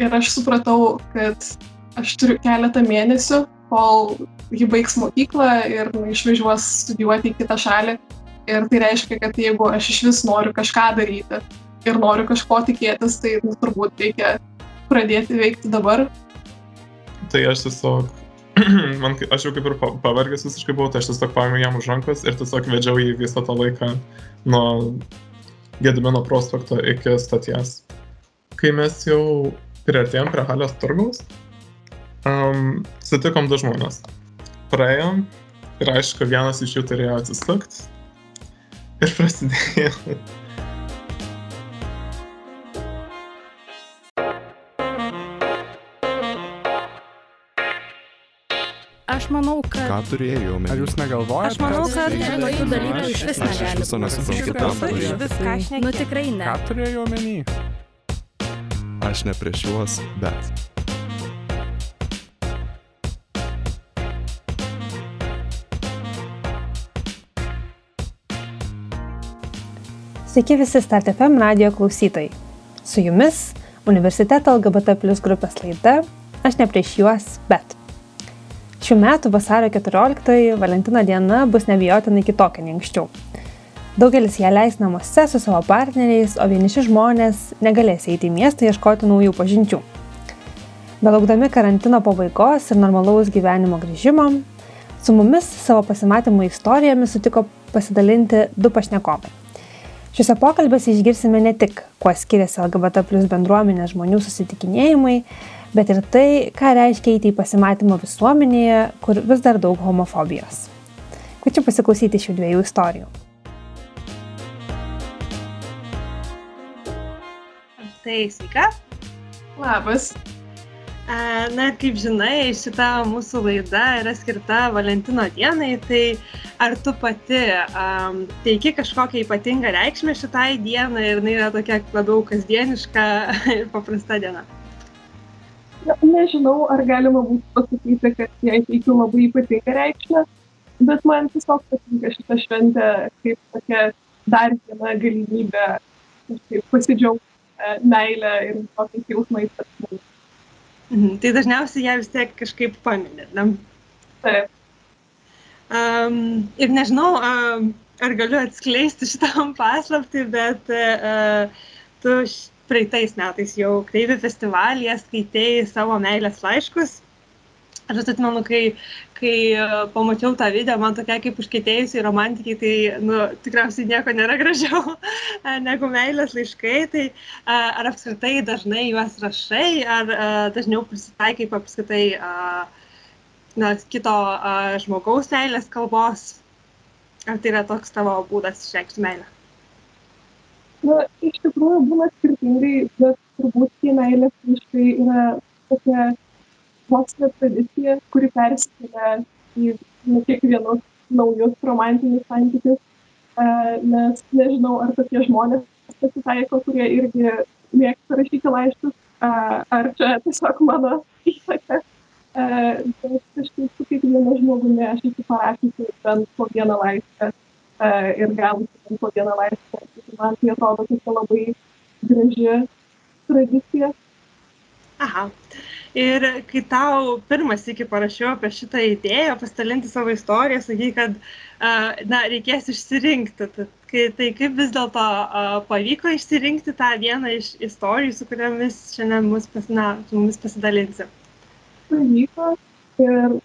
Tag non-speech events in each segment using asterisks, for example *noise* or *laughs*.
Ir aš supratau, kad aš turiu keletą mėnesių, kol ji baigs mokyklą ir išvažiuos studijuoti į kitą šalį. Ir tai reiškia, kad jeigu aš iš vis noriu kažką daryti ir noriu kažko tikėtis, tai nu, turbūt reikia pradėti veikti dabar. Tai aš tiesiog, *clears throat* man, aš jau kaip ir pavargęs visiškai buvau, tai aš tiesiog paėmiau jam už rankos ir tiesiog vedžiau jį visą tą laiką nuo Gedimino prospekto iki stoties. Kai mes jau priartėjom prie Halės turgaus, um, sutikom du žmonės. Praėjom ir aišku, vienas iš jų turėjo atsisukti ir *laughs* prasidėjo. Aš manau, kad... Ką turėjau omeny? Ar jūs negalvojate? Aš manau, kad tokių dalykų iš vis Aš negali. viso nesuprantu, ką Iš turėjau. viską šneki. Nu tikrai ne. Ką turėjau omeny? Aš ne prieš juos, bet. Sveiki visi StartFM radio klausytojai. Su jumis Universiteto LGBT plus grupės laida Aš ne prieš juos, bet. Šių metų vasario 14 Valentino diena bus nebijotinai kitokia nei anksčiau. Daugelis ją leis namuose su savo partneriais, o vieniši žmonės negalės eiti į miestą ieškoti naujų pažinčių. Belaukdami karantino pabaigos ir normalaus gyvenimo grįžimo, su mumis savo pasimatymų istorijomis sutiko pasidalinti du pašnekovai. Šiuose pokalbėse išgirsime ne tik, kuo skiriasi LGBT plus bendruomenės žmonių susitikinėjimai, bet ir tai, ką reiškia eiti į pasimatymą visuomenėje, kur vis dar daug homofobijos. Kviečiu pasiklausyti šių dviejų istorijų. Tai sveika. Labas. Na, kaip žinai, šita mūsų laida yra skirta Valentino dienai, tai ar tu pati um, teiki kažkokią ypatingą reikšmę šitai dienai ir jinai yra tokia labiau kasdieniška *laughs* ir paprasta diena? Na, nežinau, ar galima būtų pasakyti, kad jai teikiu labai ypatingą reikšmę, bet man tiesiog patinka šitą šventę kaip tokia dar viena galimybė pasidžiaugti meilę ir tokiais jausmais tarp žmonių. Mhm. Tai dažniausiai ją vis tiek kažkaip paminė. Ne? Taip. Um, ir nežinau, um, ar galiu atskleisti šitam *laughs* paslapti, bet uh, tu praeitais metais jau Kreivį festivalyje skaitėjai savo meilės laiškus. Aš atsimenu, kai, kai uh, pamačiau tą video, man tokia kaip užkėtėjusi romantikai, tai nu, tikriausiai nieko nėra gražiau *laughs* negu meilės laiškai. Tai ar apskritai dažnai juos rašai, ar dažniau prisitaikai apskritai na, kito žmogaus meilės kalbos? Ar tai yra toks tavo būdas išreikšti meilę? Na, iš tikrųjų būna skirtingai, bet turbūt tie meilės laiškai yra tokia mokslinė tradicija, kuri persikelia į nu, kiekvienus naujus romantinius santykius. Nes nežinau, ar tokie žmonės pasitaiko, kurie irgi mėgsta rašyti laiškus, ar čia tiesiog mano įtaka. Bet kažkaip su kiekvienu žmogumi aš esu parašysi bent po vieną laišką ir gavusi bent po vieną laišką. Man tai atrodo tokia labai graži tradicija. Aha. Ir kai tau pirmas iki parašiau apie šitą idėją, pasidalinti savo istoriją, sakai, kad na, reikės išsirinkti. Tad, kai, tai kaip vis dėlto pavyko išsirinkti tą vieną iš istorijų, su kuriamis šiandien mus, pas, na, mumis pasidalinsi. pavyko ir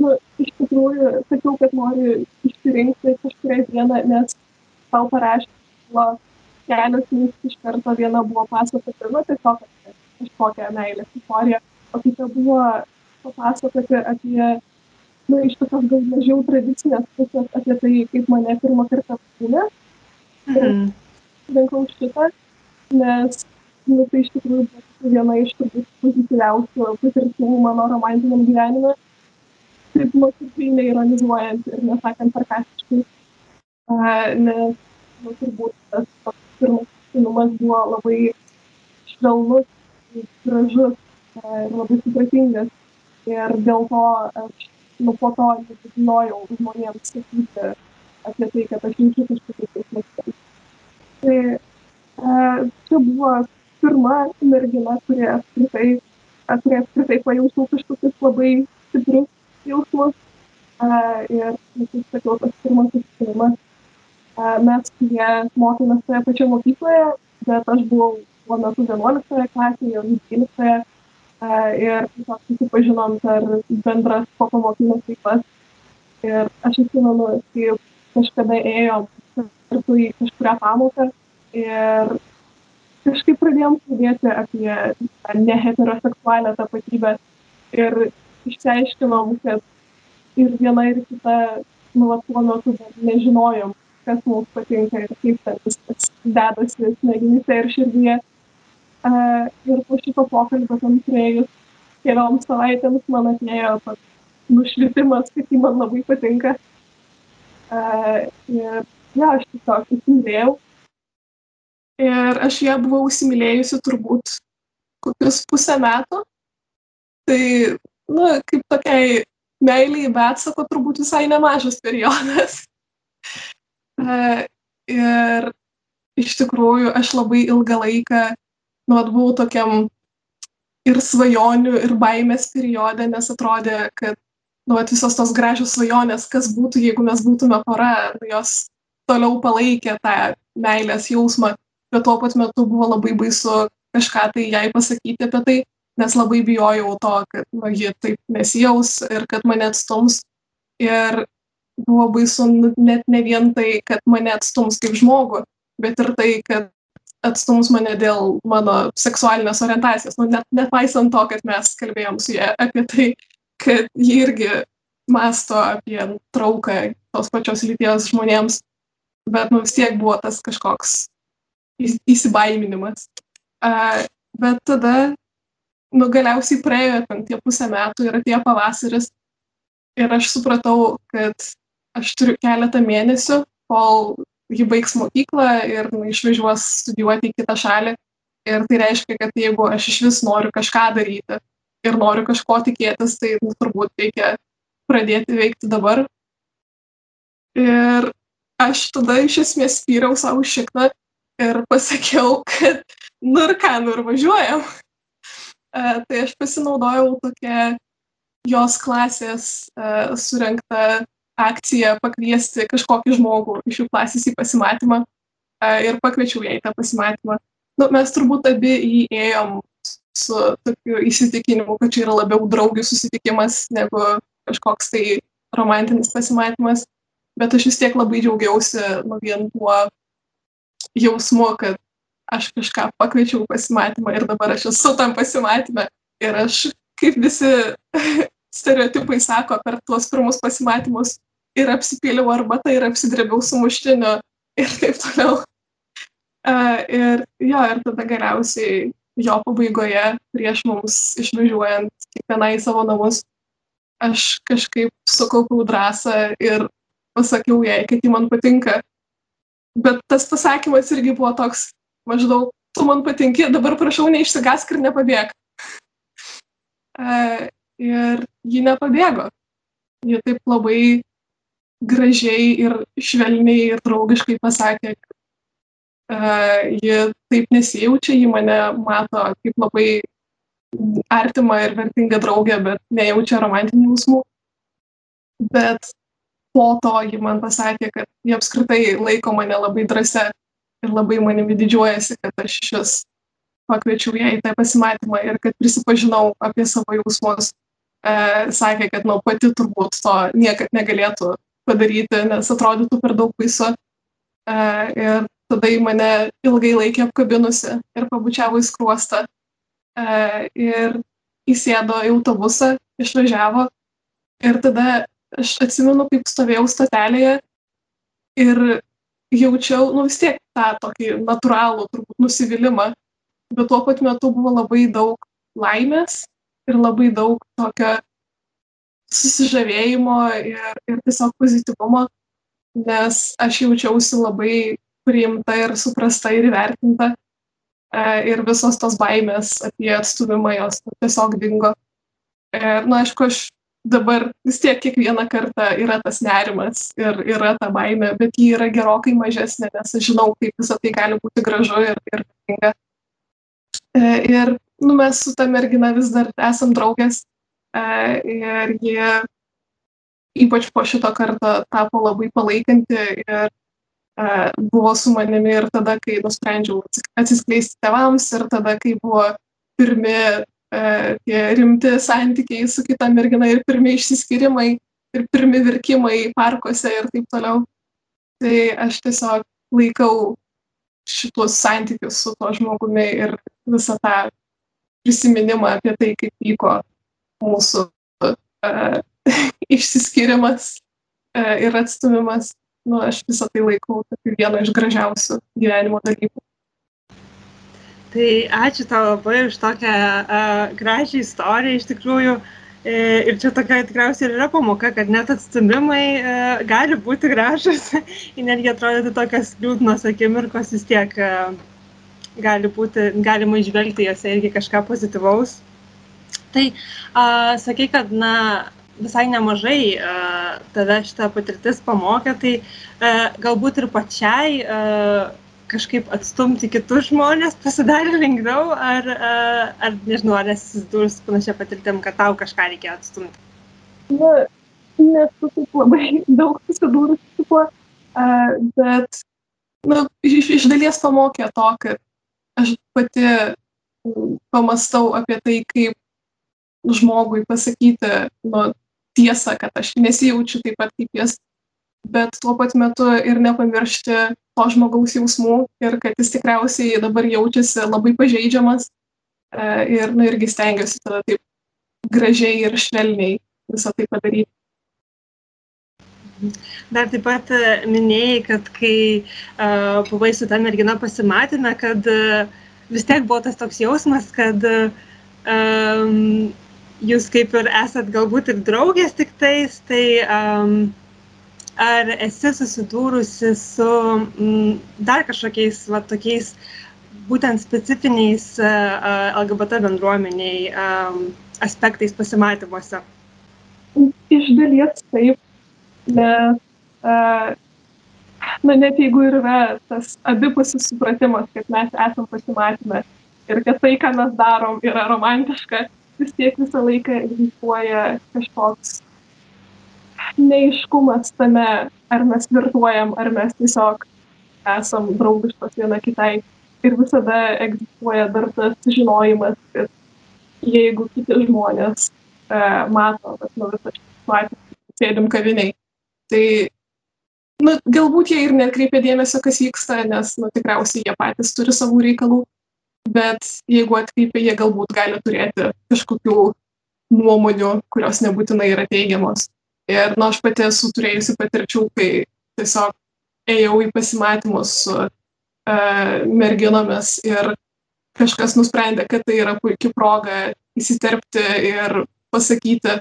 nu, iš tikrųjų sakiau, kad noriu išsirinkti kažkurią dieną, nes tau parašė kilo kelios mintis iš karto. Viena buvo pasakoti, nu, tiesiog kažkokią meilės istoriją, o kita buvo papasakoti apie, nu, iš tokios gal mažiau tradicinės pusės, apie tai, kaip mane pirmą kartą kūnė. Mhm. rinkau šitą, nes nu, tai iš tikrųjų buvo viena iš turbūt pozityviausių patirčių mano romantiniam gyvenime. Taip nuoširdžiai neironizuojant ir nesakant sarkastiškai. Nes nu, turbūt tas toks pirmas atsinumas buvo labai švelnus, gražus uh, ir labai supratingas. Ir dėl to aš nu, po to nebijojau žmonėms sakyti apie tai, kad aš jaučiu kažkokius jausmus. Tai e, čia buvo pirma mergina, kurie apskritai, kurie apskritai pajaučiau kažkokius labai stiprius jausmus. Uh, ir, kaip sakiau, tas pirmas susitikimas. Uh, mes su jie mokėmės toje pačioje mokykloje, bet aš buvau tuo metu 11 klasėje, jau 12 uh, ir tiesiog susipažinom per bendras popamokines veiklas. Ir aš atsimenu, kaip kažkada ėjom kartu į kažkurią pamoką ir kažkaip pradėjom kalbėti apie neheteroseksualią tapatybę ir išsiaiškinom, kad ir viena ir kita, nu, tuo metu nežinojom, kas mums patinka ir kaip ten viskas dedasi smegenyse ir širdyje. Uh, ir po šito pokalbio tam praėjus kelioms savaitėms man atėjo toks nušvitimas, kad jį man labai patinka. Uh, ir ja, aš tiesiog įsimylėjau. Ir aš ją buvau įsimylėjusi turbūt kokius pusę metų. Tai, nu, kaip tokiai meiliai, bet sako, turbūt visai nemažas periodas. Uh, *laughs* ir iš tikrųjų aš labai ilgą laiką, nu, buvau tokiam ir svajonių, ir baimės periode, nes atrodė, kad nu, at, visos tos gražios svajonės, kas būtų, jeigu mes būtume pora, nu, jos toliau palaikė tą meilės jausmą, bet tuo pat metu buvo labai baisu kažką tai jai pasakyti apie tai, nes labai bijojau to, kad nu, ji taip nesijaus ir kad mane atstums. Ir buvo baisu net ne vien tai, kad mane atstums kaip žmogų, bet ir tai, kad atstums mane dėl mano seksualinės orientacijos. Nu, net nepaisant to, kad mes kalbėjom su ja apie tai, kad ji irgi masto apie trauką tos pačios lyties žmonėms, bet nu, vis tiek buvo tas kažkoks įsibaiminimas. Uh, bet tada, nu, galiausiai praėjo ten tie pusę metų ir atėjo pavasaris ir aš supratau, kad aš turiu keletą mėnesių, kol ji baigs mokyklą ir išvažiuos studijuoti į kitą šalį. Ir tai reiškia, kad jeigu aš iš vis noriu kažką daryti ir noriu kažko tikėtis, tai nu, turbūt reikia pradėti veikti dabar. Ir aš tada iš esmės spyriau savo šikną ir pasakiau, *laughs* kad nu ir ką, nu ir važiuojam. Uh, tai aš pasinaudojau tokią jos klasės uh, surinktą akciją pakviesti kažkokį žmogų iš jų klasės į pasimatymą uh, ir pakviečiau ją į tą pasimatymą. Nu, mes turbūt abi įėjom su tokiu įsitikinimu, kad čia yra labiau draugių susitikimas negu kažkoks tai romantinis pasimatymas, bet aš vis tiek labai džiaugiausi nu, vien tuo jausmu, kad aš kažką pakviečiau pasimatymą ir dabar aš esu tam pasimatymę ir aš, kaip visi *laughs* stereotipai sako, per tuos pirmus pasimatymus ir apsipyliau arbatą ir apsidrėbiau su muštiniu ir taip toliau. Uh, ir jo, ir tada galiausiai jo pabaigoje, prieš mums išvažiuojant kiekvienai į savo namus, aš kažkaip sukaupiau drąsą ir pasakiau jai, kad ji man patinka. Bet tas pasakymas irgi buvo toks maždaug, tu man patinki, dabar prašau neišsigask ir nepabėg. Uh, ir ji nepabėgo. Ji taip labai gražiai ir švelniai ir draugiškai pasakė, uh, ji taip nesijaučia, ji mane mato kaip labai artimą ir vertingą draugę, bet nejaučia romantinių jausmų. Bet po to ji man pasakė, kad ji apskritai laiko mane labai drąsia ir labai manimi didžiuojasi, kad aš šis pakviečiau ją į tą pasimatymą ir kad prisipažinau apie savo jausmus. E, sakė, kad nu, pati turbūt to niekad negalėtų padaryti, nes atrodytų per daug baisu. E, ir tada į mane ilgai laikė apkabinusi ir pabučiavo į skruostą. E, ir įsėdo į autobusą, išvažiavo. Ir tada aš atsimenu, kaip stovėjau stotelėje ir jaučiau, nu vis tiek tą tokį natūralų turbūt nusivylimą, bet tuo pat metu buvo labai daug laimės ir labai daug tokio susižavėjimo ir, ir tiesiog pozityvumo, nes aš jaučiausi labai priimta ir suprasta ir įvertinta. E, ir visos tos baimės apie atstumimą jos tiesiog dingo. Ir, na, aišku, aš dabar vis tiek kiekvieną kartą yra tas nerimas ir yra ta baimė, bet ji yra gerokai mažesnė, nes aš žinau, kaip visą tai gali būti gražu ir, ir tinga. Ir nu, mes su ta mergina vis dar esam draugės. Ir jie ypač po šito karto tapo labai palaikanti ir buvo su manimi ir tada, kai nusprendžiau atsiskleisti tevams ir tada, kai buvo pirmi tie rimti santykiai su kita mergina ir pirmi išsiskyrimai ir pirmi virkimai parkuose ir taip toliau. Tai aš tiesiog laikau šitus santykius su tuo žmogumi ir visą tą prisiminimą apie tai, kaip vyko mūsų uh, *laughs* išsiskyrimas uh, ir atstumimas. Nu, aš visą tai laikau tokiu vienu iš gražiausių gyvenimo dalykų. Tai ačiū tau labai už tokią uh, gražią istoriją. Iš tikrųjų, uh, Ir čia tokia tikriausiai ir yra pamoka, kad net atstumimai e, gali būti gražus, *laughs* netgi atrodyti tokios liūdnos akimirkos vis tiek e, gali būti, galima išvelgti jose irgi kažką pozityvaus. Tai a, sakai, kad na, visai nemažai a, tada šitą patirtis pamokė, tai a, galbūt ir pačiai a, kažkaip atstumti kitus žmonės pasidarė lengviau, ar, ar nežinau, ar esi susidūrus panašia patirtim, kad tau kažką reikėjo atstumti? Na, nesu taip labai *laughs* daug susidūrus su tuo, bet na, iš, iš dalies pamokė to, kad aš pati pamastau apie tai, kaip žmogui pasakyti nu, tiesą, kad aš nesijaučiu taip pat kaip jis bet tuo pat metu ir nepamiršti to žmogaus jausmų ir kad jis tikriausiai dabar jaučiasi labai pažeidžiamas e, ir nu, irgi stengiuosi tada taip gražiai ir švelniai visą tai padaryti. Dar taip pat e, minėjai, kad kai uh, buvai su ta mergina pasimatėme, kad uh, vis tiek buvo tas toks jausmas, kad um, jūs kaip ir esat galbūt ir draugės tik tais, tai um, ar esi susidūrusi su m, mm, dar kažkokiais va, tokiais būtent specifiniais uh, LGBT bendruomeniai um, aspektais pasimatymuose? Iš dalies taip, nes, uh, na net jeigu ir yra tas abipusis supratimas, kad mes esam pasimatymę ir kad tai, ką mes darom, yra romantiška, vis tiek visą laiką egzistuoja kažkoks neiškumas tame, ar mes flirtuojam, ar mes tiesiog esam draugiškos viena kitai. Ir visada egzistuoja dar tas žinojimas, kad jeigu kiti žmonės e, mato, kad nu visą situaciją sėdim kaviniai, tai nu, galbūt jie ir netkreipia dėmesio, kas vyksta, nes nu, tikriausiai jie patys turi savų reikalų, bet jeigu atkreipia, jie galbūt gali turėti kažkokių nuomonių, kurios nebūtinai yra teigiamos. Ir nu, aš pati esu turėjusi patirčių, kai tiesiog ėjau į pasimatymus su uh, merginomis ir kažkas nusprendė, kad tai yra puikia proga įsiterpti ir pasakyti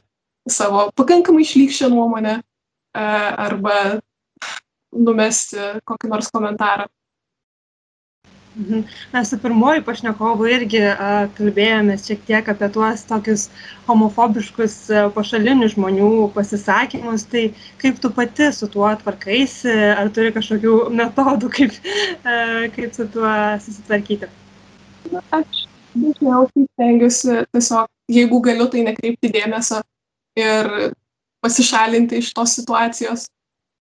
savo pakankamai išlykščią nuomonę uh, arba numesti kokį nors komentarą. Mhm. Mes su pirmoju pašnekovu irgi a, kalbėjomės šiek tiek apie tuos tokius homofobiškus a, pašalinių žmonių pasisakymus. Tai kaip tu pati su tuo tvarkaisi, ar turi kažkokių metodų, kaip, a, kaip su tuo susitvarkyti? Na, aš dažniausiai stengiuosi tiesiog, jeigu galiu, tai nekreipti dėmesio ir pasišalinti iš tos situacijos.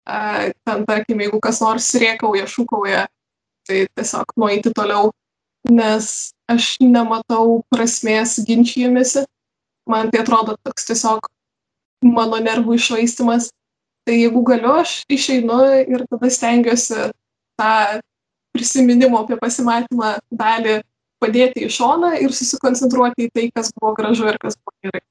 Ten, tarkim, jeigu kas nors riekauja, šūkauja, tai tiesiog nueiti toliau, nes aš nematau prasmės ginčijimėsi. Man tai atrodo toks tiesiog mano nervų išvaistimas. Tai jeigu galiu, aš išeinu ir tada stengiuosi tą prisiminimo apie pasimatymą dalį padėti į šoną ir susikoncentruoti į tai, kas buvo gražu ir kas buvo gerai.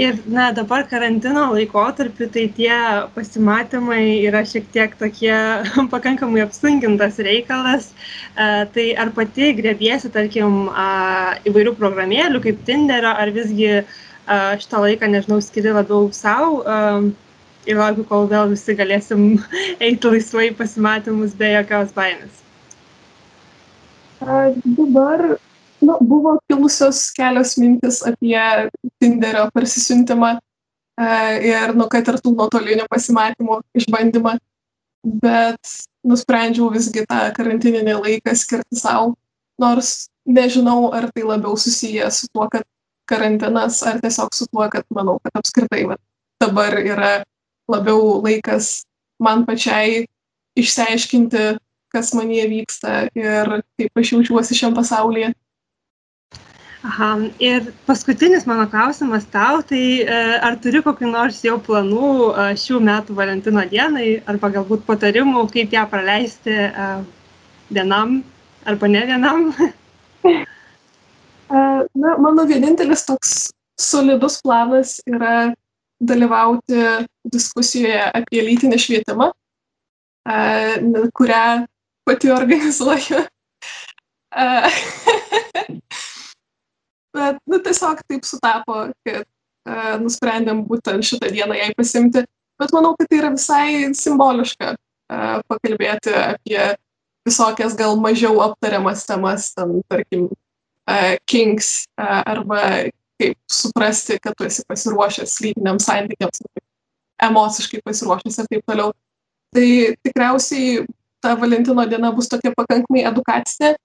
Ir na, dabar karantino laikotarpiu tai tie pasimatymai yra šiek tiek tokie *laughs* pakankamai apsunkintas reikalas. Uh, tai ar pati grėbiesi, tarkim, uh, įvairių programėlių kaip Tinderio, ar visgi uh, šitą laiką, nežinau, skiri labiau savo uh, ir laukiu, kol vėl visi galėsim *laughs* eiti laisvai pasimatymus be jokios baimės. Uh, dabar nu, buvo kilusios kelios mintis apie Tinderio parsisiuntimą e, ir, nu, kad ir tų nuotolinių pasimatymų išbandymą, bet nusprendžiau visgi tą karantininį laiką skirti savo, nors nežinau, ar tai labiau susiję su tuo, kad karantinas, ar tiesiog su tuo, kad manau, kad apskritai va, dabar yra labiau laikas man pačiai išsiaiškinti, kas manie vyksta ir kaip aš jaučiuosi šiam pasaulyje. Aha, ir paskutinis mano klausimas tau, tai e, ar turi kokiu nors jau planų e, šių metų Valentino dienai, arba galbūt patarimų, kaip ją praleisti e, vienam arba ne vienam? *laughs* Na, mano vienintelis toks solidus planas yra dalyvauti diskusijoje apie lytinį švietimą, kurią pati organizuoju. *laughs* bet nu, tiesiog taip sutapo, kad uh, nusprendėm būtent šitą dieną jai pasimti. Bet manau, kad tai yra visai simboliška uh, pakalbėti apie visokias gal mažiau aptariamas temas, ten, tarkim, uh, kings uh, arba kaip suprasti, kad tu esi pasiruošęs lytiniams santykiams, emociškai pasiruošęs ir taip toliau. Tai tikriausiai ta Valentino diena bus tokia pakankamai edukacinė,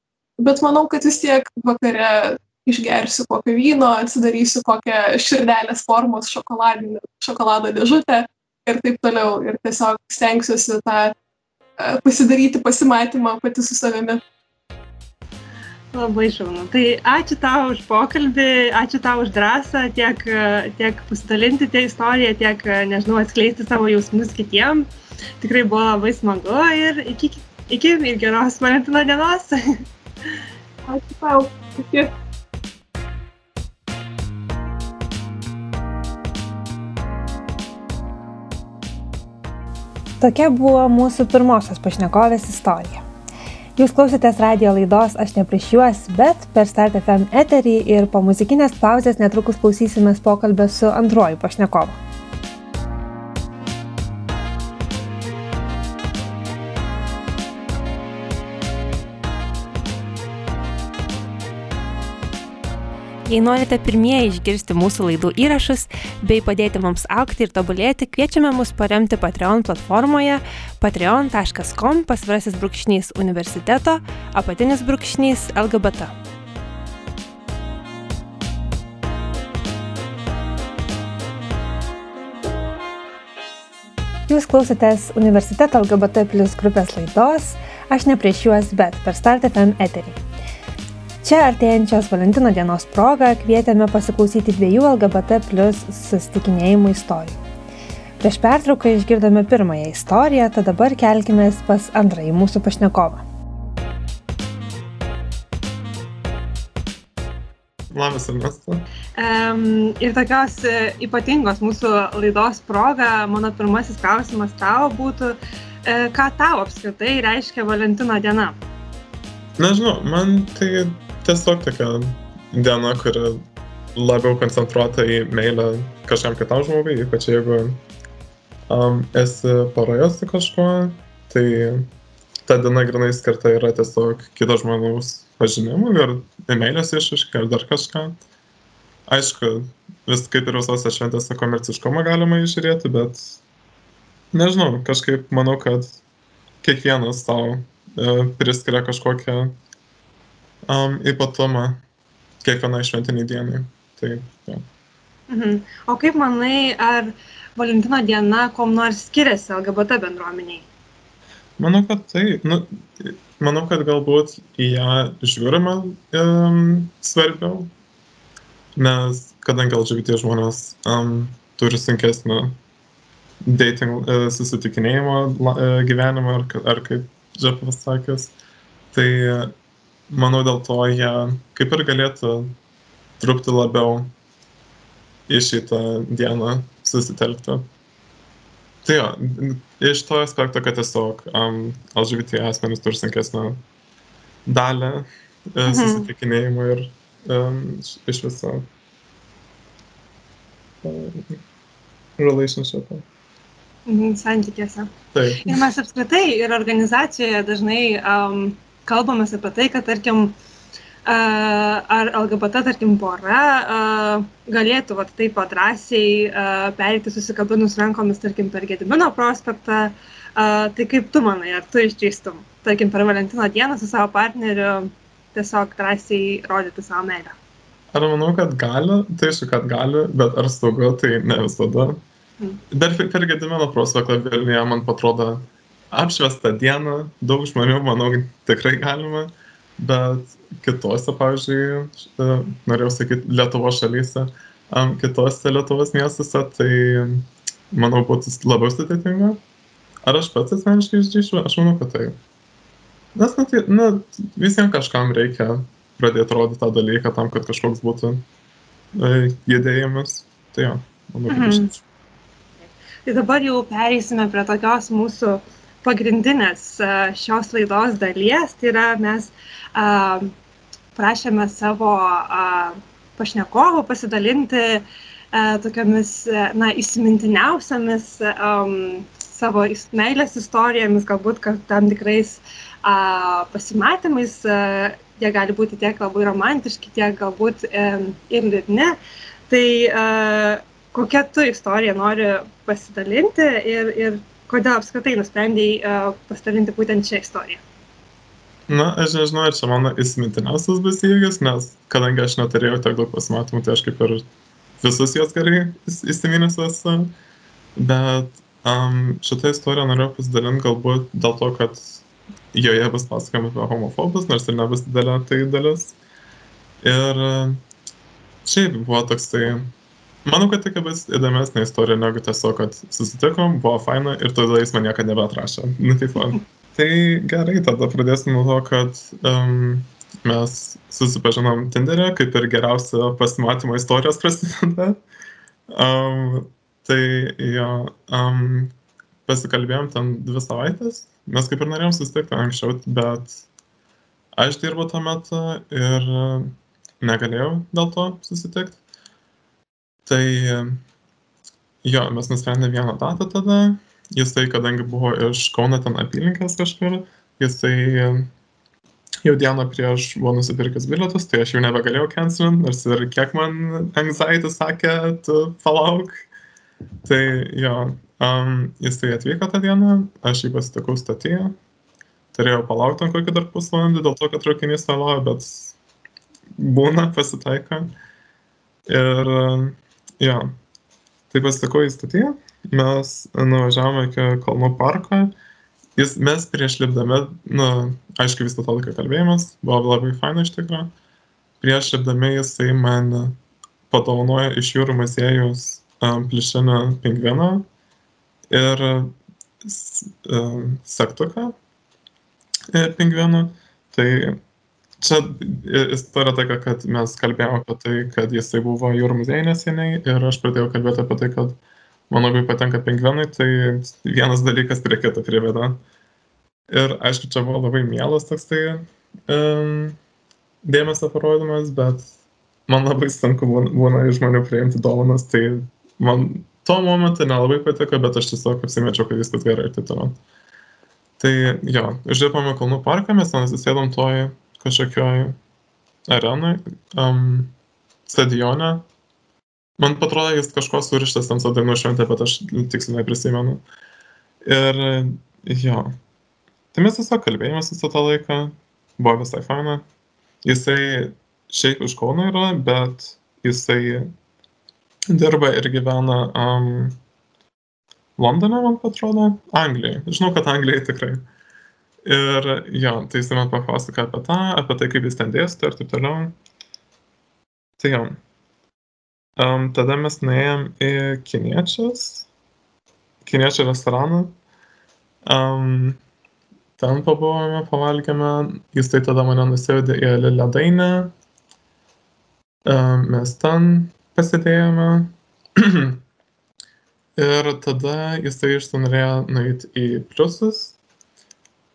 bet manau, kad vis tiek vakare išgersiu kokio vyno, atsidarysiu kokią širdelės formos šokolado dėžutę ir taip toliau. Ir tiesiog stengsiuosi tą e, pasidaryti pasimatymą pati su savimi. Labai šaunu. Tai ačiū tau už pokalbį, ačiū tau už drąsą tiek, tiek pasidalinti tie istoriją, tiek, nežinau, atskleisti savo jausmus kitiem. Tikrai buvo labai smagu ir iki, iki ir geros Valentino dienos. ačiū tau. Iki. Tokia buvo mūsų pirmosios pašnekovės istorija. Jūs klausėtės radio laidos Aš ne prieš juos, bet per Start FM eterį ir po muzikinės pauzės netrukus klausysimės pokalbę su antruoju pašnekovu. Jei norite pirmieji išgirsti mūsų laidų įrašus bei padėti mums aukti ir tobulėti, kviečiame mus paremti Patreon platformoje patreon.com pasvirasis brūkšnys universiteto apatinis brūkšnys LGBT. Jūs klausotės universiteto LGBT plus grupės laidos Aš ne prieš juos, bet per Start FM eterį. Čia artėjančios Valentino dienos proga kvietėme pasiklausyti dviejų LGBT plus susitikinėjimų istorijų. Prieš pertrauką išgirdome pirmąją istoriją, tad dabar kelkime pas antrąjį mūsų pašnekovą. Labas, Ernesto. Um, ir tokios uh, ypatingos mūsų laidos proga, mano pirmasis klausimas tau būtų, uh, ką tau apskritai reiškia Valentino diena? Nežinau, man tai tiesiog tokia diena, kuri labiau koncentruota į meilę kažkam kitam žmogui, ypač jeigu um, esi poroje su kažkuo, tai ta diena grinai skirta yra tiesiog kito žmogaus pažinimui ir meilės išaiškai ar dar kažką. Aišku, vis kaip ir visose šventėse komerciškumą galima išžiūrėti, bet nežinau, kažkaip manau, kad kiekvienas tau e, priskiria kažkokią um, ypatumą kiekvienai šventiniai dienai. Tai, ja. mhm. O kaip manai, ar Valentino diena kom nors skiriasi LGBT bendruomeniai? Manau, kad tai, nu, manau, kad galbūt į ją žiūrima um, svarbiau, nes kadangi LGBT žmonės um, turi sunkesnį dating uh, susitikinėjimo uh, gyvenimą, ar, ar kaip čia pasakęs, tai manau, dėl to jie kaip ir galėtų trupti labiau į šitą dieną susitelkti. Tai jo, iš to aspekto, kad tiesiog um, LGBT asmenys turi sunkesnę dalę e, mhm. susitikinėjimo ir um, iš viso um, relationshipą. Mhm, santykiuose. Taip. Ir mes apskritai ir organizacijoje dažnai um, kalbamės apie tai, kad tarkim, ar LGBT, tarkim, pora galėtų vat, taip pat drąsiai perėti susikabinus rankomis, tarkim, per Gedimino prospektą. Tai kaip tu manai, ar tu išdrįstum, tarkim, per Valentino dieną su savo partneriu tiesiog drąsiai rodyti savo meilę. Ar manau, kad gali? Tai aišku, kad gali, bet ar saugu, tai ne visada. Mm. Dar per- per Gedimino prospektą Vilniuje, man atrodo, apšviestą dieną, daug žmonių, manau, tikrai galima, bet kitose, pavyzdžiui, e, norėjau sakyti, Lietuvo šalyse, kitose Lietuvos miestuose, tai manau, būtų labiau sudėtinga. Ar aš pats asmeniškai išdryšiu? Aš manau, kad taip. Nes, na, tai, na, visiems kažkam reikia pradėti rodyti tą dalyką tam, kad kažkoks būtų e, judėjimas. Tai jo, manau, kad Mhm. išdryšiu. Tai dabar jau pereisime prie tokios mūsų pagrindinės šios laidos dalies. Tai yra mes prašėme savo pašnekovų pasidalinti tokiamis na, įsimintiniausiamis um, savo meilės istorijomis, galbūt tam tikrais a, pasimatymais. A, jie gali būti tiek labai romantiški, tiek galbūt em, ir liūdni. Tai a, kokia tu istorija nori pasidalinti ir, ir kodėl apskritai nusprendėjai uh, pasidalinti būtent šią istoriją. Na, aš nežinau, ar čia mano įsimintiniausias bus įvykis, nes kadangi aš neturėjau tiek daug pasimatymų, tai aš kaip ir visus juos gerai įs- įsiminęs esu. Bet um, šitą istoriją norėjau pasidalinti galbūt dėl to, kad joje bus pasakojama apie homofobus, nors ir nebus didelė tai dalis. Ir uh, šiaip buvo toksai, manau, kad tik bus įdomesnė istorija negu tiesiog, kad susitikom, buvo faina ir tada jis man niekada nebeatrašė. Nu, taip, va. Tai gerai, tada pradėsim nuo to, kad um, mes susipažinom Tinderė, kaip ir geriausia pasimatymo istorijos prasideda. Um, tai jo, um, pasikalbėjom ten dvi savaitės, mes kaip ir norėjom susitikti anksčiau, bet aš dirbu tuo metu ir negalėjau dėl to susitikti. Tai jo, mes nusprendėme vieną datą tada, jisai, kadangi buvo iš Kauno ten apylinkės kažkur, jisai jau dieną prieš buvo nusipirkęs bilietus, tai aš jau nebegalėjau cancelint, nors ir kiek man anxiety sakė, tu palauk. Tai jo, um, jisai atvyko tą dieną, aš jį pasitikau statyje, turėjau palaukti ten kokį dar pusvalandį, dėl to, kad traukinys vėluoja, bet būna, pasitaiko. Ir jo, tai pasitikau į statyje, mes nuvažiavome iki Kalnų parko. Jis, mes prieš lipdami, na, aišku, visą tą laiką kalbėjimas, buvo labai faina iš tikrųjų. Prieš lipdami jisai man padovanojo iš jūrų muziejus um, plišinę pingviną ir um, sektuką e, pingvinų. Tai čia istorija tokia, kad mes kalbėjome apie tai, kad jisai buvo jūrų muziejai neseniai ir aš pradėjau kalbėti apie tai, kad man labai patinka pingvinai, tai vienas dalykas prie kito priveda. Ir aišku, čia buvo labai mielas toks tai um, dėmesio parodymas, bet man labai sunku būna, iš žmonių priimti dovanas, tai man tuo momentu nelabai patiko, bet aš tiesiog apsimečiau, kad viskas gerai ir taip toliau. Tai jo, užlipome Kalnų parką, mes ten atsisėdom toj kažkokioj arenai, um, stadione, Man atrodo, jis kažko surištas ant savo dainų šventė, bet aš tiksliai neprisimenu. Ir jo. Tai mes tiesiog kalbėjomės visą tą laiką, buvo visai faina. Jisai šiaip iš Kauno yra, bet jisai dirba ir gyvena um, Londone, man atrodo, Anglijoje. Žinau, kad Anglijoje tikrai. Ir jo, tai jisai man papasakoja apie tą, apie tai, kaip jis ten dėsto ir taip toliau. Tai jo. Um, tada mes nuėjom į kiniečius, kiniečių restoraną. Um, ten pabuvome, pavalgėme, jis tai tada mane nusivedė į ledainę. Um, mes ten pasidėjome. *clears throat* Ir tada jisai išsinorėjo nueiti į pliusus.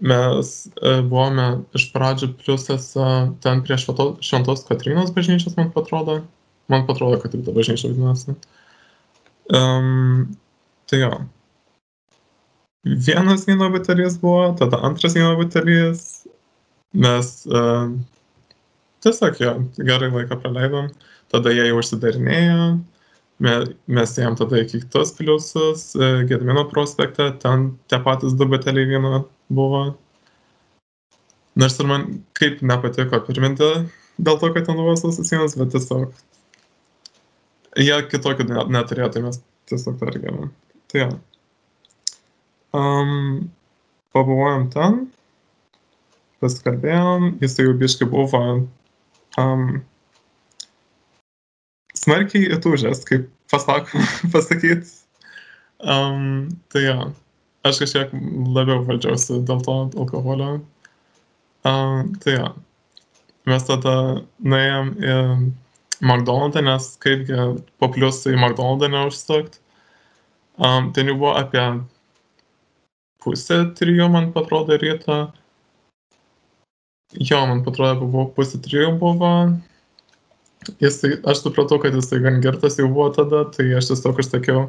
Mes e, buvome iš pradžių pliusuose ten prie Švento- Šventos Katrinos bažnyčios, man atrodo. Man atrodo, kad taip ta bažnyčia vadinasi. Um, tai jo. Vienas vyno butelis buvo, tada antras vyno butelis. Mes uh, tiesiog jo, gerai laiką praleidom. Tada jie jau užsidarinėjo. Me, mes ėjom tada į kitus pliusus, Gedmino prospekte, ten tie patys du buteliai vyno buvo. Nors ir man kaip nepatiko pirminti dėl to, kad ten buvo sausas sienas, bet tiesiog jie kitokių ne- neturėjo, tai mes tiesiog targėme. Tai jo. Um, pabuvojom ten, pasikalbėjom, jis jau biškai buvo um, smarkiai įtūžęs, kaip pasakom, *laughs* pasakyt. Um, tai jo, aš kažkiek labiau valdžiausi dėl to alkoholio. Um, tai jo, mes tada nuėjom į McDonald's, nes kaipgi po pliusų į McDonald's neužsukt. Um, ten jau buvo apie pusę trijų, man atrodo, ryto. Jo, man atrodo, buvo pusė trijų buvo. Jisai, aš supratau, kad jisai gan girtas jau buvo tada, tai aš tiesiog užsakiau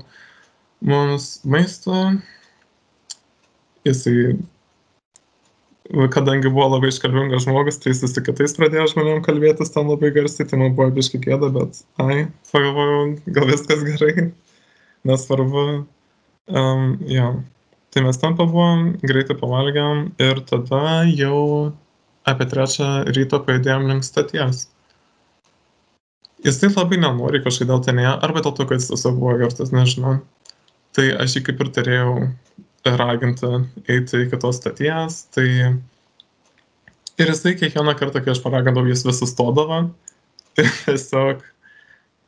mums maisto. Jisai, kadangi buvo labai iškalbingas žmogus, tai jis su kitais pradėjo žmonėm kalbėtis ten labai garsiai, tai man buvo biškai kėda, bet, ai, pagalvojau, gal viskas gerai, *laughs* nesvarbu. Um, jo. Tai mes ten pabuvom, greitai pavalgėm ir tada jau apie trečią ryto pajudėjom link stoties. Jisai labai nenori kažkodėl ten ėjo, arba dėl to, kad jis tiesiog buvo vertas, nežinau. Tai aš jį kaip ir turėjau raginti eiti iki tos stoties, tai ir jisai kiekvieną kartą, kai aš paragindavau, jis vis sustodavo *laughs* ir tiesiog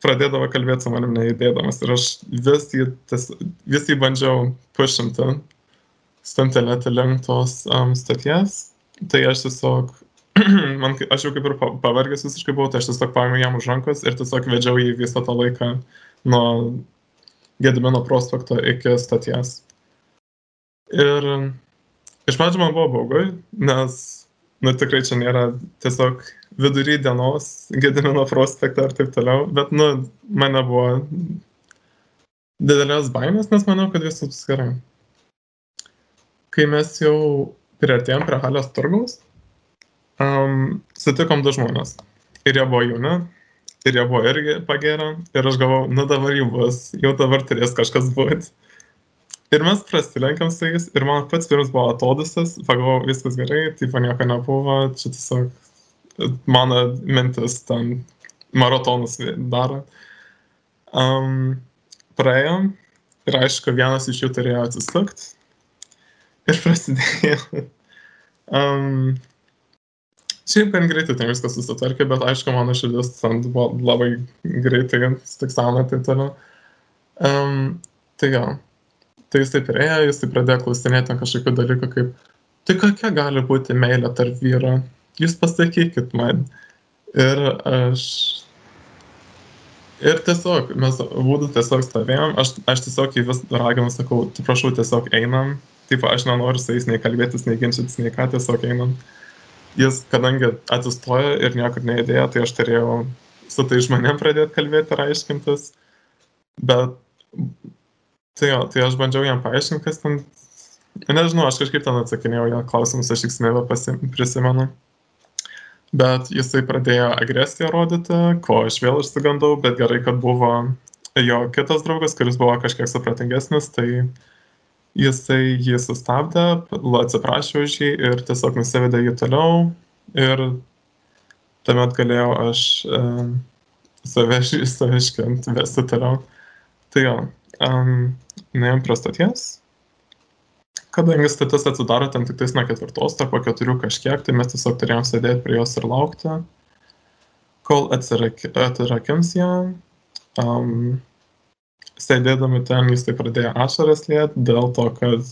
pradėdavo kalbėti su manim neįdėdamas. Ir aš vis jį, ties, vis jį bandžiau pušinti, stumtelėti link tos um, stoties. Tai aš tiesiog, *clears throat* man, aš jau kaip ir pa- pavargęs visiškai buvau, tai aš tiesiog paėmiau jam už rankos ir tiesiog vedžiau jį visą tą laiką nuo Gedimino prospekto iki stoties. Ir iš pradžių man buvo baugu, nes, nu tikrai čia nėra tiesiog vidury dienos Gedimino prospekte ar taip toliau, bet, nu, mane buvo didelės baimės, nes manau, kad viskas bus gerai. Kai mes jau priartėjom prie halės turgaus, um, sutikom du žmonės. Ir jie buvo jauni, ir jie buvo irgi pagėrę. Ir aš galvojau, nu dabar jau bus, jau dabar turės kažkas būti. Ir mes prasilenkiam su jais, ir man pats pirmas buvo atodusas, pagalvojau, viskas gerai, taip nieko nebuvo, čia tiesiog mano mintis ten maratonus daro. Um, praėjom ir aišku, vienas iš jų turėjo atsisukti. Ir *laughs* prasidėjo. Um, šiaip gan greitai ten viskas susitvarkė, bet aišku, mano širdis ten buvo labai greitai stiksano ir taip toliau. Um, tai jo. Tai jis taip ėjo, jis taip pradėjo klausinėti kažkokių dalykų kaip, tai kokia gali būti meilė tarp vyro? Jūs pasakykit man. Ir aš Ir tiesiog, mes būdų tiesiog stovėjom, aš, aš tiesiog į vis raginu, sakau, tu prašau, tiesiog einam. Taip, aš nenoriu su jais nei kalbėtis, nei ginčytis, nei ką, tiesiog einam. Jis, kadangi atsistojo ir niekur neįdėjo, tai aš turėjau su tai žmonėm pradėti kalbėti ir aiškintis. Bet, tai jo, tai aš bandžiau jam paaiškinti, kas ten, nežinau, aš kažkaip ten atsakinėjau jo klausimus, aš tik nebeprisimenu. Bet jisai pradėjo agresiją rodyti, ko aš vėl išsigandau, bet gerai, kad buvo jo kitas draugas, kuris buvo kažkiek supratingesnis, tai jisai jį sustabdė, atsiprašė už jį ir tiesiog nusivedė jį toliau. Ir tuomet galėjau aš e, saviškinti, vesti toliau. Tai jo, um, nuėjom prie stoties. Kadangi stotis atsidaro ten tik tais nuo ketvirtos, tai po keturių kažkiek, tai mes tiesiog turėjom sėdėti prie jos ir laukti, kol atsirak, atsirakins ją. Um, sėdėdami ten jis tai pradėjo ašaras liet dėl to, kad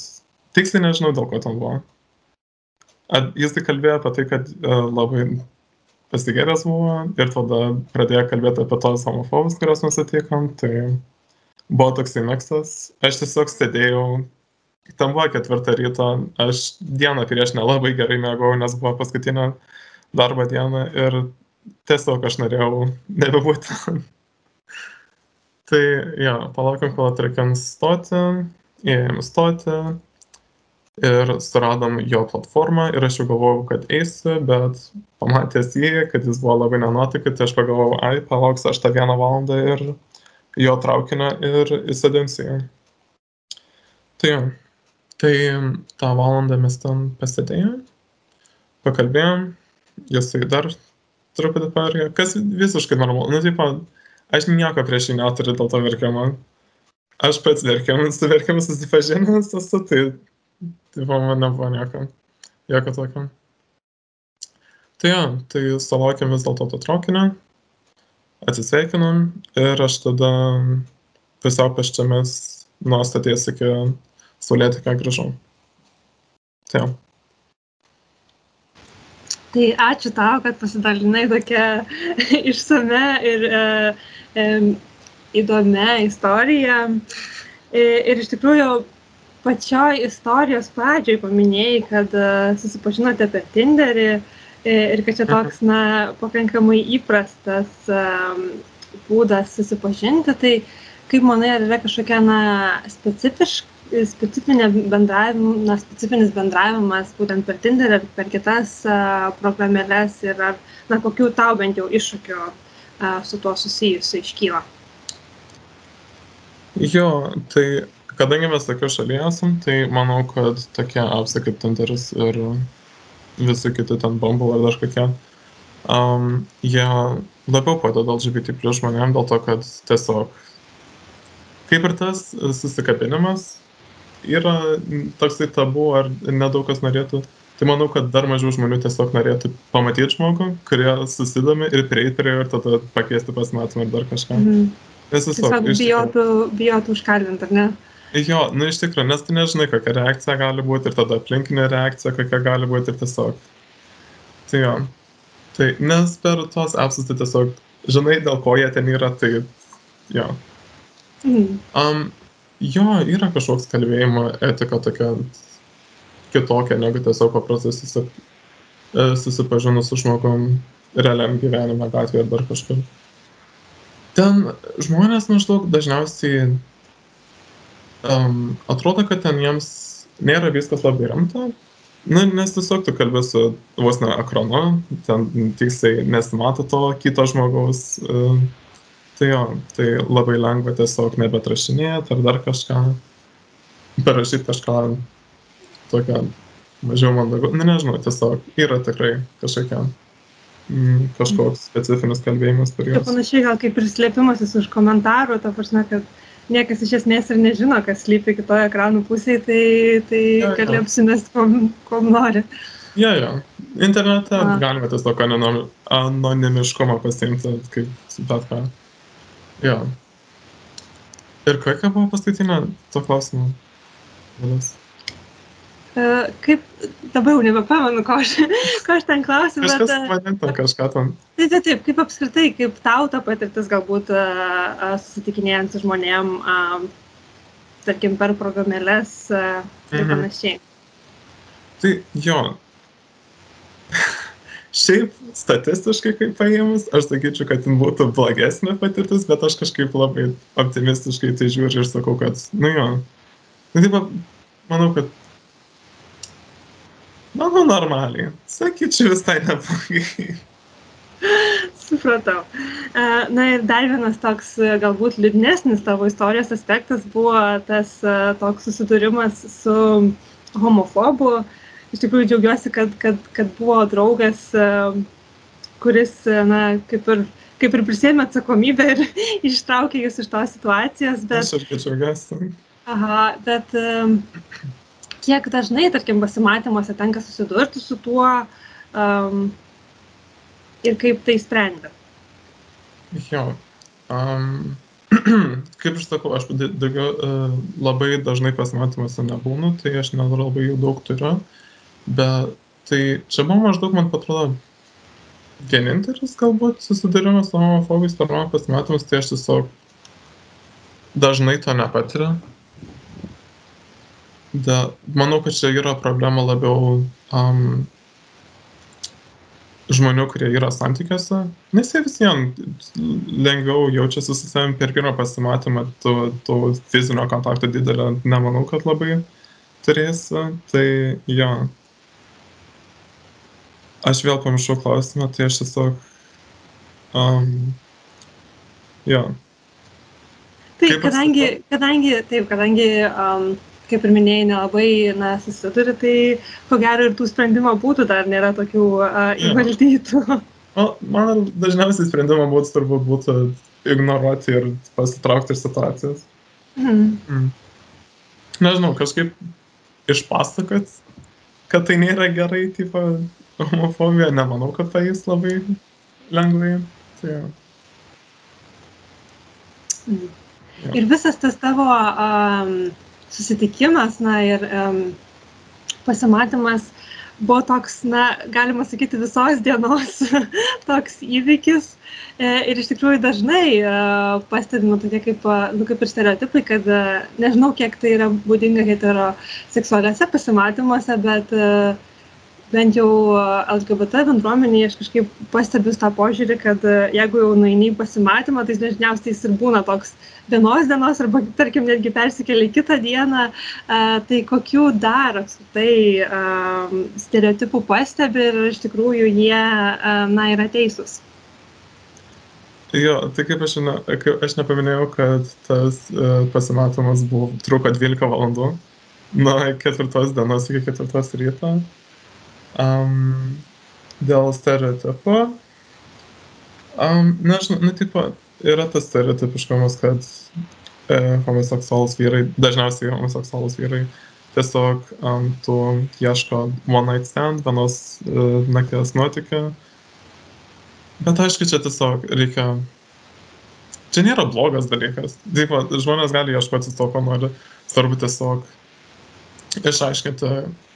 tiksliai nežinau, dėl ko ten buvo. At, jis tai kalbėjo apie tai, kad uh, labai pasigėręs buvo ir tada pradėjo kalbėti apie tos homofobus, kuriuos mes atvykom. Tai buvo toksai miksas. Aš tiesiog sėdėjau, tam buvo ketvirtą ryto, aš dieną prieš nelabai gerai mėgau, nes buvo paskutinė darbo diena ir tiesiog aš norėjau nebebūti. *laughs* Tai jo, palaukim, kol atrakins stoti, įėjom stoti ir suradom jo platformą ir aš jau galvojau, kad eisiu, bet pamatęs jį, kad jis buvo labai nenuotaikį, tai aš pagalvojau, ai, palauksiu aš tą vieną valandą ir jo traukinio ir įsėdinsiu jį. Tai jo, tai tą valandą mes ten pasėdėjom. pakalbėjom, jisai dar truputį paverkė, kas visiškai normalu. Nu, taip, aš nieko prieš jį neturiu dėl to verkimo. Aš pats verkiam, su verkiamu susipažinęs esu, tai, tai man nebuvo nieko, jokio tokio. Tai jo, tai sulaukėm vis dėlto to traukinio, atsisveikinom ir aš tada pusiau pėsčiamis nuo stoties iki saulėtekio grįžau. Tai jo. Tai ačiū tau, kad pasidalinai tokia *laughs* išsame ir e, e, įdomia istorija. E, ir iš tikrųjų, pačioj istorijos pradžioj paminėjai, kad e, susipažinote per Tinderį ir kad čia toks, na, pakankamai įprastas būdas susipažinti. Tai kaip manai, ar yra kažkokia, na, specifiška specifinė bendravim na specifinis bendravimas būtent per Tinderį ar per kitas a, programėles ir ar, na, kokių tau bent jau iššūkių a, su tuo susijusiu iškyla? Jo, tai kadangi mes tokia šalyje esam, tai manau, kad tokie apsai kaip Tinderis ir visi kiti ten Bumble ar dar kokie, um, jie labiau padeda LGBT plus žmonėm dėl to, kad tiesiog kaip ir tas susikabinimas yra toksai tabu ar nedaug kas norėtų. Tai manau, kad dar mažiau žmonių tiesiog norėtų pamatyti žmogų, kurie susidomi ir prieiti prie jo ir tada pakviesti pasimatymą ir dar kažką. Mhm. Nes tiesiog, Tiesiog bijotų, bijotų užkalbinti, ar ne? Jo, nu iš tikrųjų, nes tu nežinai, kokia reakcija gali būti ir tada aplinkinė reakcija, kokia gali būti ir tiesiog. Tai jo. Tai nes per tuos apsus tai tiesiog žinai, dėl ko jie ten yra, tai jo. Mhm. Um, jo, yra kažkoks kalbėjimo etika tokia kitokia negu tiesiog paprastai susi, e, susipažinus su žmogum realiam gyvenime gatvėje ar dar kažkur. Ten žmonės maždaug dažniausiai um, atrodo, kad ten jiems nėra viskas labai rimta. Na, nes tiesiog tu kalbė su vos ne ekranu, ten tiksliai nesimato to kito žmogaus. Uh, tai jo, tai labai lengva tiesiog nebetrašinėti ar dar kažką, parašyti kažką tokio mažiau mandagu. Na, nežinau, tiesiog yra tikrai kažkokia, mm, kažkoks specifinis kalbėjimas per Tai juos. panašiai gal kaip ir slėpimasis už komentarų, ta prasme, kad niekas iš esmės ir nežino, kas slypi kitoje ekranų pusėje, tai, tai Jo, jo. gali apsimest, kom, kom nori. Jo, jo. Internete A. galima tiesiog anonim- anonimiškumą pasiimti, kaip bet ką. Jo. Ir kokia buvo paskutinė to klausimo? dalis? E, Kaip, dabar jau nebepamenu, ko aš, ko aš ten klausiu, bet... E, mane ten kažką ten. Taip, taip, taip, kaip apskritai, kaip tau ta patirtis galbūt a, a, susitikinėjant su žmonėm, a, tarkim, per programėlės ir Mhm. panašiai. Tai jo. *laughs* Šiaip statistiškai kaip paėmus, aš sakyčiau, kad jin būtų blogesnė patirtis, bet aš kažkaip labai optimistiškai tai žiūriu ir sakau, kad, nu jo. Nu, taip, manau, kad. Manau, normaliai. Sakyčiau, visai neblogai. Supratau. E, Na ir dar vienas toks e, galbūt liūdnesnis tavo istorijos aspektas buvo tas e, toks susidūrimas su homofobu. Iš tikrųjų džiaugiuosi, kad, kad, kad buvo draugas, kuris, na, kaip ir, kaip ir prisėmė atsakomybę ir *laughs* ištraukė jūs iš tos situacijos, bet, Aš irgi džiaugiuosi. aha, bet kiek dažnai, tarkim, pasimatymuose tenka susidurti su tuo um, ir kaip tai sprendė. Jo. Um, *clears throat* kaip aš sakau, aš da- daugiau uh, labai dažnai pasimatymuose nebūnu, tai aš nelabai jų daug turiu. Bet tai čia buvo maždaug, man atrodo, vienintelis galbūt susidūrimas su homofobais per mano pasimatymus, tai aš tiesiog dažnai to nepatiriu. Da, manau, kad čia yra problema labiau um, žmonių, kurie yra santykiuose, nes jie vis vien lengviau jaučiasi su savimi per pirmą pasimatymą, to, to fizinio kontakto didelio nemanau, kad labai turėsi. Tai jo. Aš vėl pamiršau klausimą, tai aš tiesiog... Um, jo. Taip, Kaip kadangi, kadangi, taip, kadangi, um, kaip ir minėjai, nelabai na, susiduri, tai ko gero ir tų sprendimo būtų dar nėra tokių a, įvaldytų. O, man dažniausiai sprendimo būtų turbūt būtų ignoruoti ir pasitraukti iš situacijos. Mhm. Mm. Nežinau, kažkaip išpasakot, kad tai nėra gerai, tipo, homofobija, nemanau, kad tai jis labai lengvai. Tai, jo. Mhm. Ir visas tas tavo um, susitikimas, na ir um, pasimatymas buvo toks, na, galima sakyti, visos dienos *laughs* toks įvykis. E, ir iš tikrųjų dažnai e, pastebima tokie kaip, e, nu, kaip ir stereotipai, kad nežinau, kiek tai yra būdinga heteroseksualiuose pasimatymuose, bet e, bent jau LGBT bendruomenėje aš kažkaip pastebiu tą požiūrį, kad e, jeigu jau nueini į pasimatymą, tai dažniausiai jis ir būna toks vienos dienos arba, tarkim, netgi persikeli į kitą dieną. E, Tai kokių dar apskritai e, stereotipų pastebi ir iš tikrųjų jie, e, na, yra teisūs. Jo, tai kaip aš, ne, kaip aš nepaminėjau, kad tas pasimatymas buvo, truko 12 valandų, nuo ketvirtos dienos iki ketvirtos ryto. Um, dėl stereotipų. Um, nežinau, nu, tipo, yra tas stereotipiškumas, kad e, homoseksualus vyrai, dažniausiai homoseksualus vyrai, tiesiog um, tu ieško one night stand, vienos uh, nakties nuotykio. Bet aišku, čia tiesiog reikia. Čia nėra blogas dalykas. Taip, žmonės gali ieškoti to, ko nori. Svarbu tiesiog išaiškinti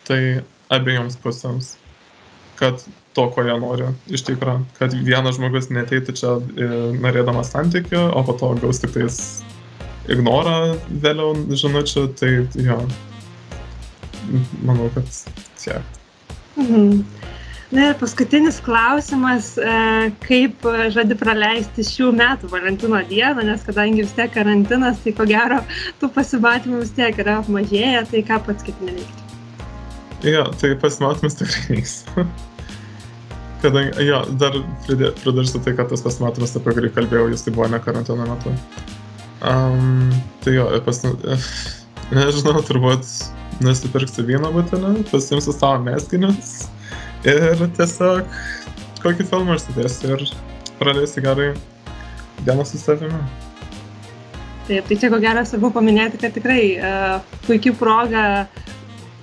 tai abiejoms pusėms, kad to, ko jie nori iš tikrųjų. Kad vienas žmogus neteitų čia e, norėdamas santykių, o po to gaus tik tais ignorą vėliau žinučių. Tai jo, manau, kad tiek. Mhm. Na ir paskutinis klausimas, e, kaip žadi praleisti šių metų Valentino dieną, nes kadangi vis tiek karantinas, tai ko gero tų pasimatymų vis tiek yra apmažėję, tai ką pats ketinai veikti? Jo, tai pasimatymas tikrai neis. *laughs* Kadangi, jo, dar pridursiu tai, kad tas pasimatymas, apie kurį kalbėjau, jis tai buvo ne karantino metu. Um, tai jo, pas, *laughs* nežinau, turbūt nusipirksiu vyno butelį, pasimsiu savo meskinius ir tiesiog kokį filmą užsidėsiu ir praleisiu gerai dieną su savimi. Taip, tai čia ko gero svarbu paminėti, kad tikrai uh, puikia proga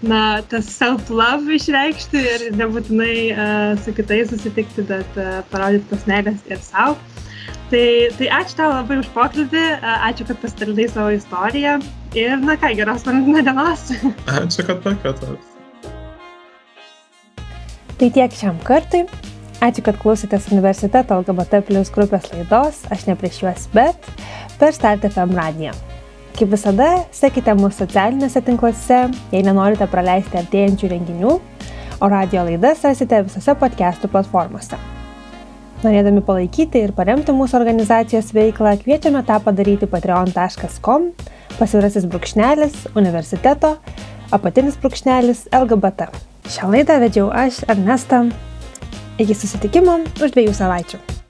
na, tas self-love išreikšti ir nebūtinai uh, su kitais susitikti, bet uh, parodyti tos meilės ir savo. Tai, tai ačiū tau labai už pokalbį, uh, ačiū, kad pasidalinai savo istoriją ir, na ką, geros Valentino dienos. *laughs* Ačiū, kad pakvietėt. Tai tiek šiam kartui. Ačiū, kad klausėtės universiteto LGBT plus grupės laidos Aš ne prieš juos, bet per Start FM radiją. Kaip visada, sekite mūsų socialiniuose tinkluose, jei nenorite praleisti artėjančių renginių, o radio laidas rasite visose podcastų platformose. Norėdami palaikyti ir paremti mūsų organizacijos veiklą, kviečiame tą padaryti patreon.com, pasvirasis brūkšnelis, universiteto, apatinis brūkšnelis LGBT. Šią laidą vedžiau aš, Ernesta. Iki susitikimo už dviejų savaičių.